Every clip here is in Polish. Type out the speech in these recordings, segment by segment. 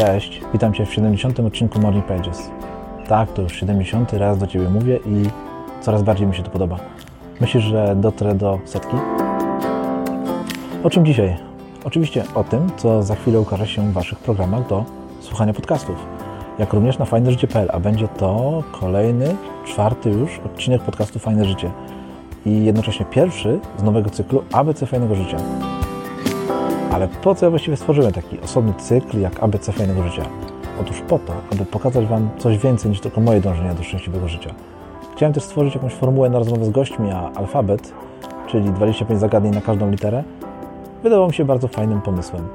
Cześć, witam Cię w 70. odcinku Morning Pages. Tak, to już 70. raz do Ciebie mówię i coraz bardziej mi się to podoba. Myślisz, że dotrę do setki? O czym dzisiaj? Oczywiście o tym, co za chwilę ukaże się w Waszych programach do słuchania podcastów, jak również na fajneżycie.pl, a będzie to kolejny, czwarty już odcinek podcastu Fajne Życie i jednocześnie pierwszy z nowego cyklu ABC Fajnego Życia. Ale po co ja właściwie stworzyłem taki osobny cykl jak ABC Fajnego Życia? Otóż po to, aby pokazać Wam coś więcej niż tylko moje dążenia do szczęśliwego życia. Chciałem też stworzyć jakąś formułę na rozmowę z gośćmi, a alfabet, czyli 25 zagadnień na każdą literę, wydawał mi się bardzo fajnym pomysłem.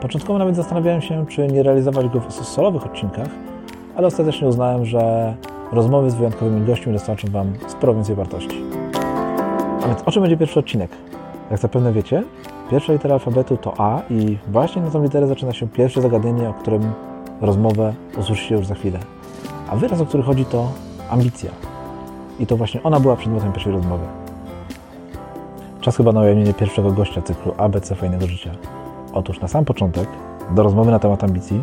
Początkowo nawet zastanawiałem się, czy nie realizować go w solowych odcinkach, ale ostatecznie uznałem, że rozmowy z wyjątkowymi gośćmi dostarczą Wam sporo więcej wartości. A więc o czym będzie pierwszy odcinek? Jak zapewne wiecie, pierwsza litera alfabetu to A i właśnie na tą literę zaczyna się pierwsze zagadnienie, o którym rozmowę usłyszycie już za chwilę. A wyraz, o który chodzi, to ambicja. I to właśnie ona była przedmiotem pierwszej rozmowy. Czas chyba na ujawnienie pierwszego gościa cyklu ABC Fajnego Życia. Otóż na sam początek do rozmowy na temat ambicji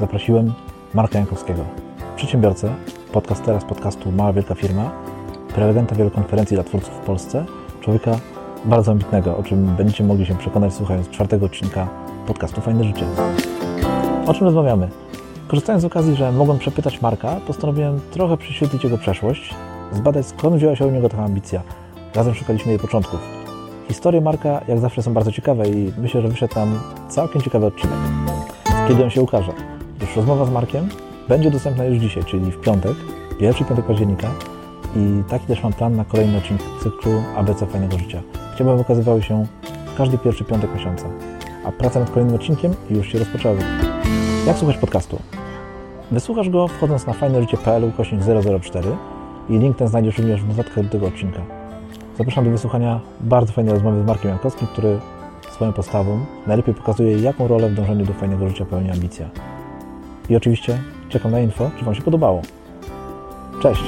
zaprosiłem Marka Jankowskiego, przedsiębiorcę, podcastera z podcastu Mała Wielka Firma, prelegenta wielu konferencji dla twórców w Polsce, człowieka bardzo ambitnego, o czym będziecie mogli się przekonać słuchając czwartego odcinka podcastu Fajne Życie. O czym rozmawiamy? Korzystając z okazji, że mogłem przepytać Marka, postanowiłem trochę prześwietlić jego przeszłość, zbadać skąd wzięła się u niego taka ambicja. Razem szukaliśmy jej początków. Historie Marka jak zawsze są bardzo ciekawe i myślę, że wyszedł tam całkiem ciekawy odcinek. Kiedy on się ukaże? Otóż rozmowa z Markiem będzie dostępna już dzisiaj, czyli w piątek, pierwszy piątek października i taki też mam plan na kolejny odcinek cyklu ABC Fajnego Życia. Chciałbym, aby ukazywały się każdy pierwszy piątek miesiąca, a prace nad kolejnym odcinkiem już się rozpoczęły. Jak słuchać podcastu? Wysłuchasz go wchodząc na fajneżycie.pl ukośnik 004 i link ten znajdziesz również w notatkach do tego odcinka. Zapraszam do wysłuchania bardzo fajnej rozmowy z Markiem Jankowskim, który swoją postawą najlepiej pokazuje, jaką rolę w dążeniu do fajnego życia pełni ambicja. I oczywiście czekam na info, czy Wam się podobało. Cześć!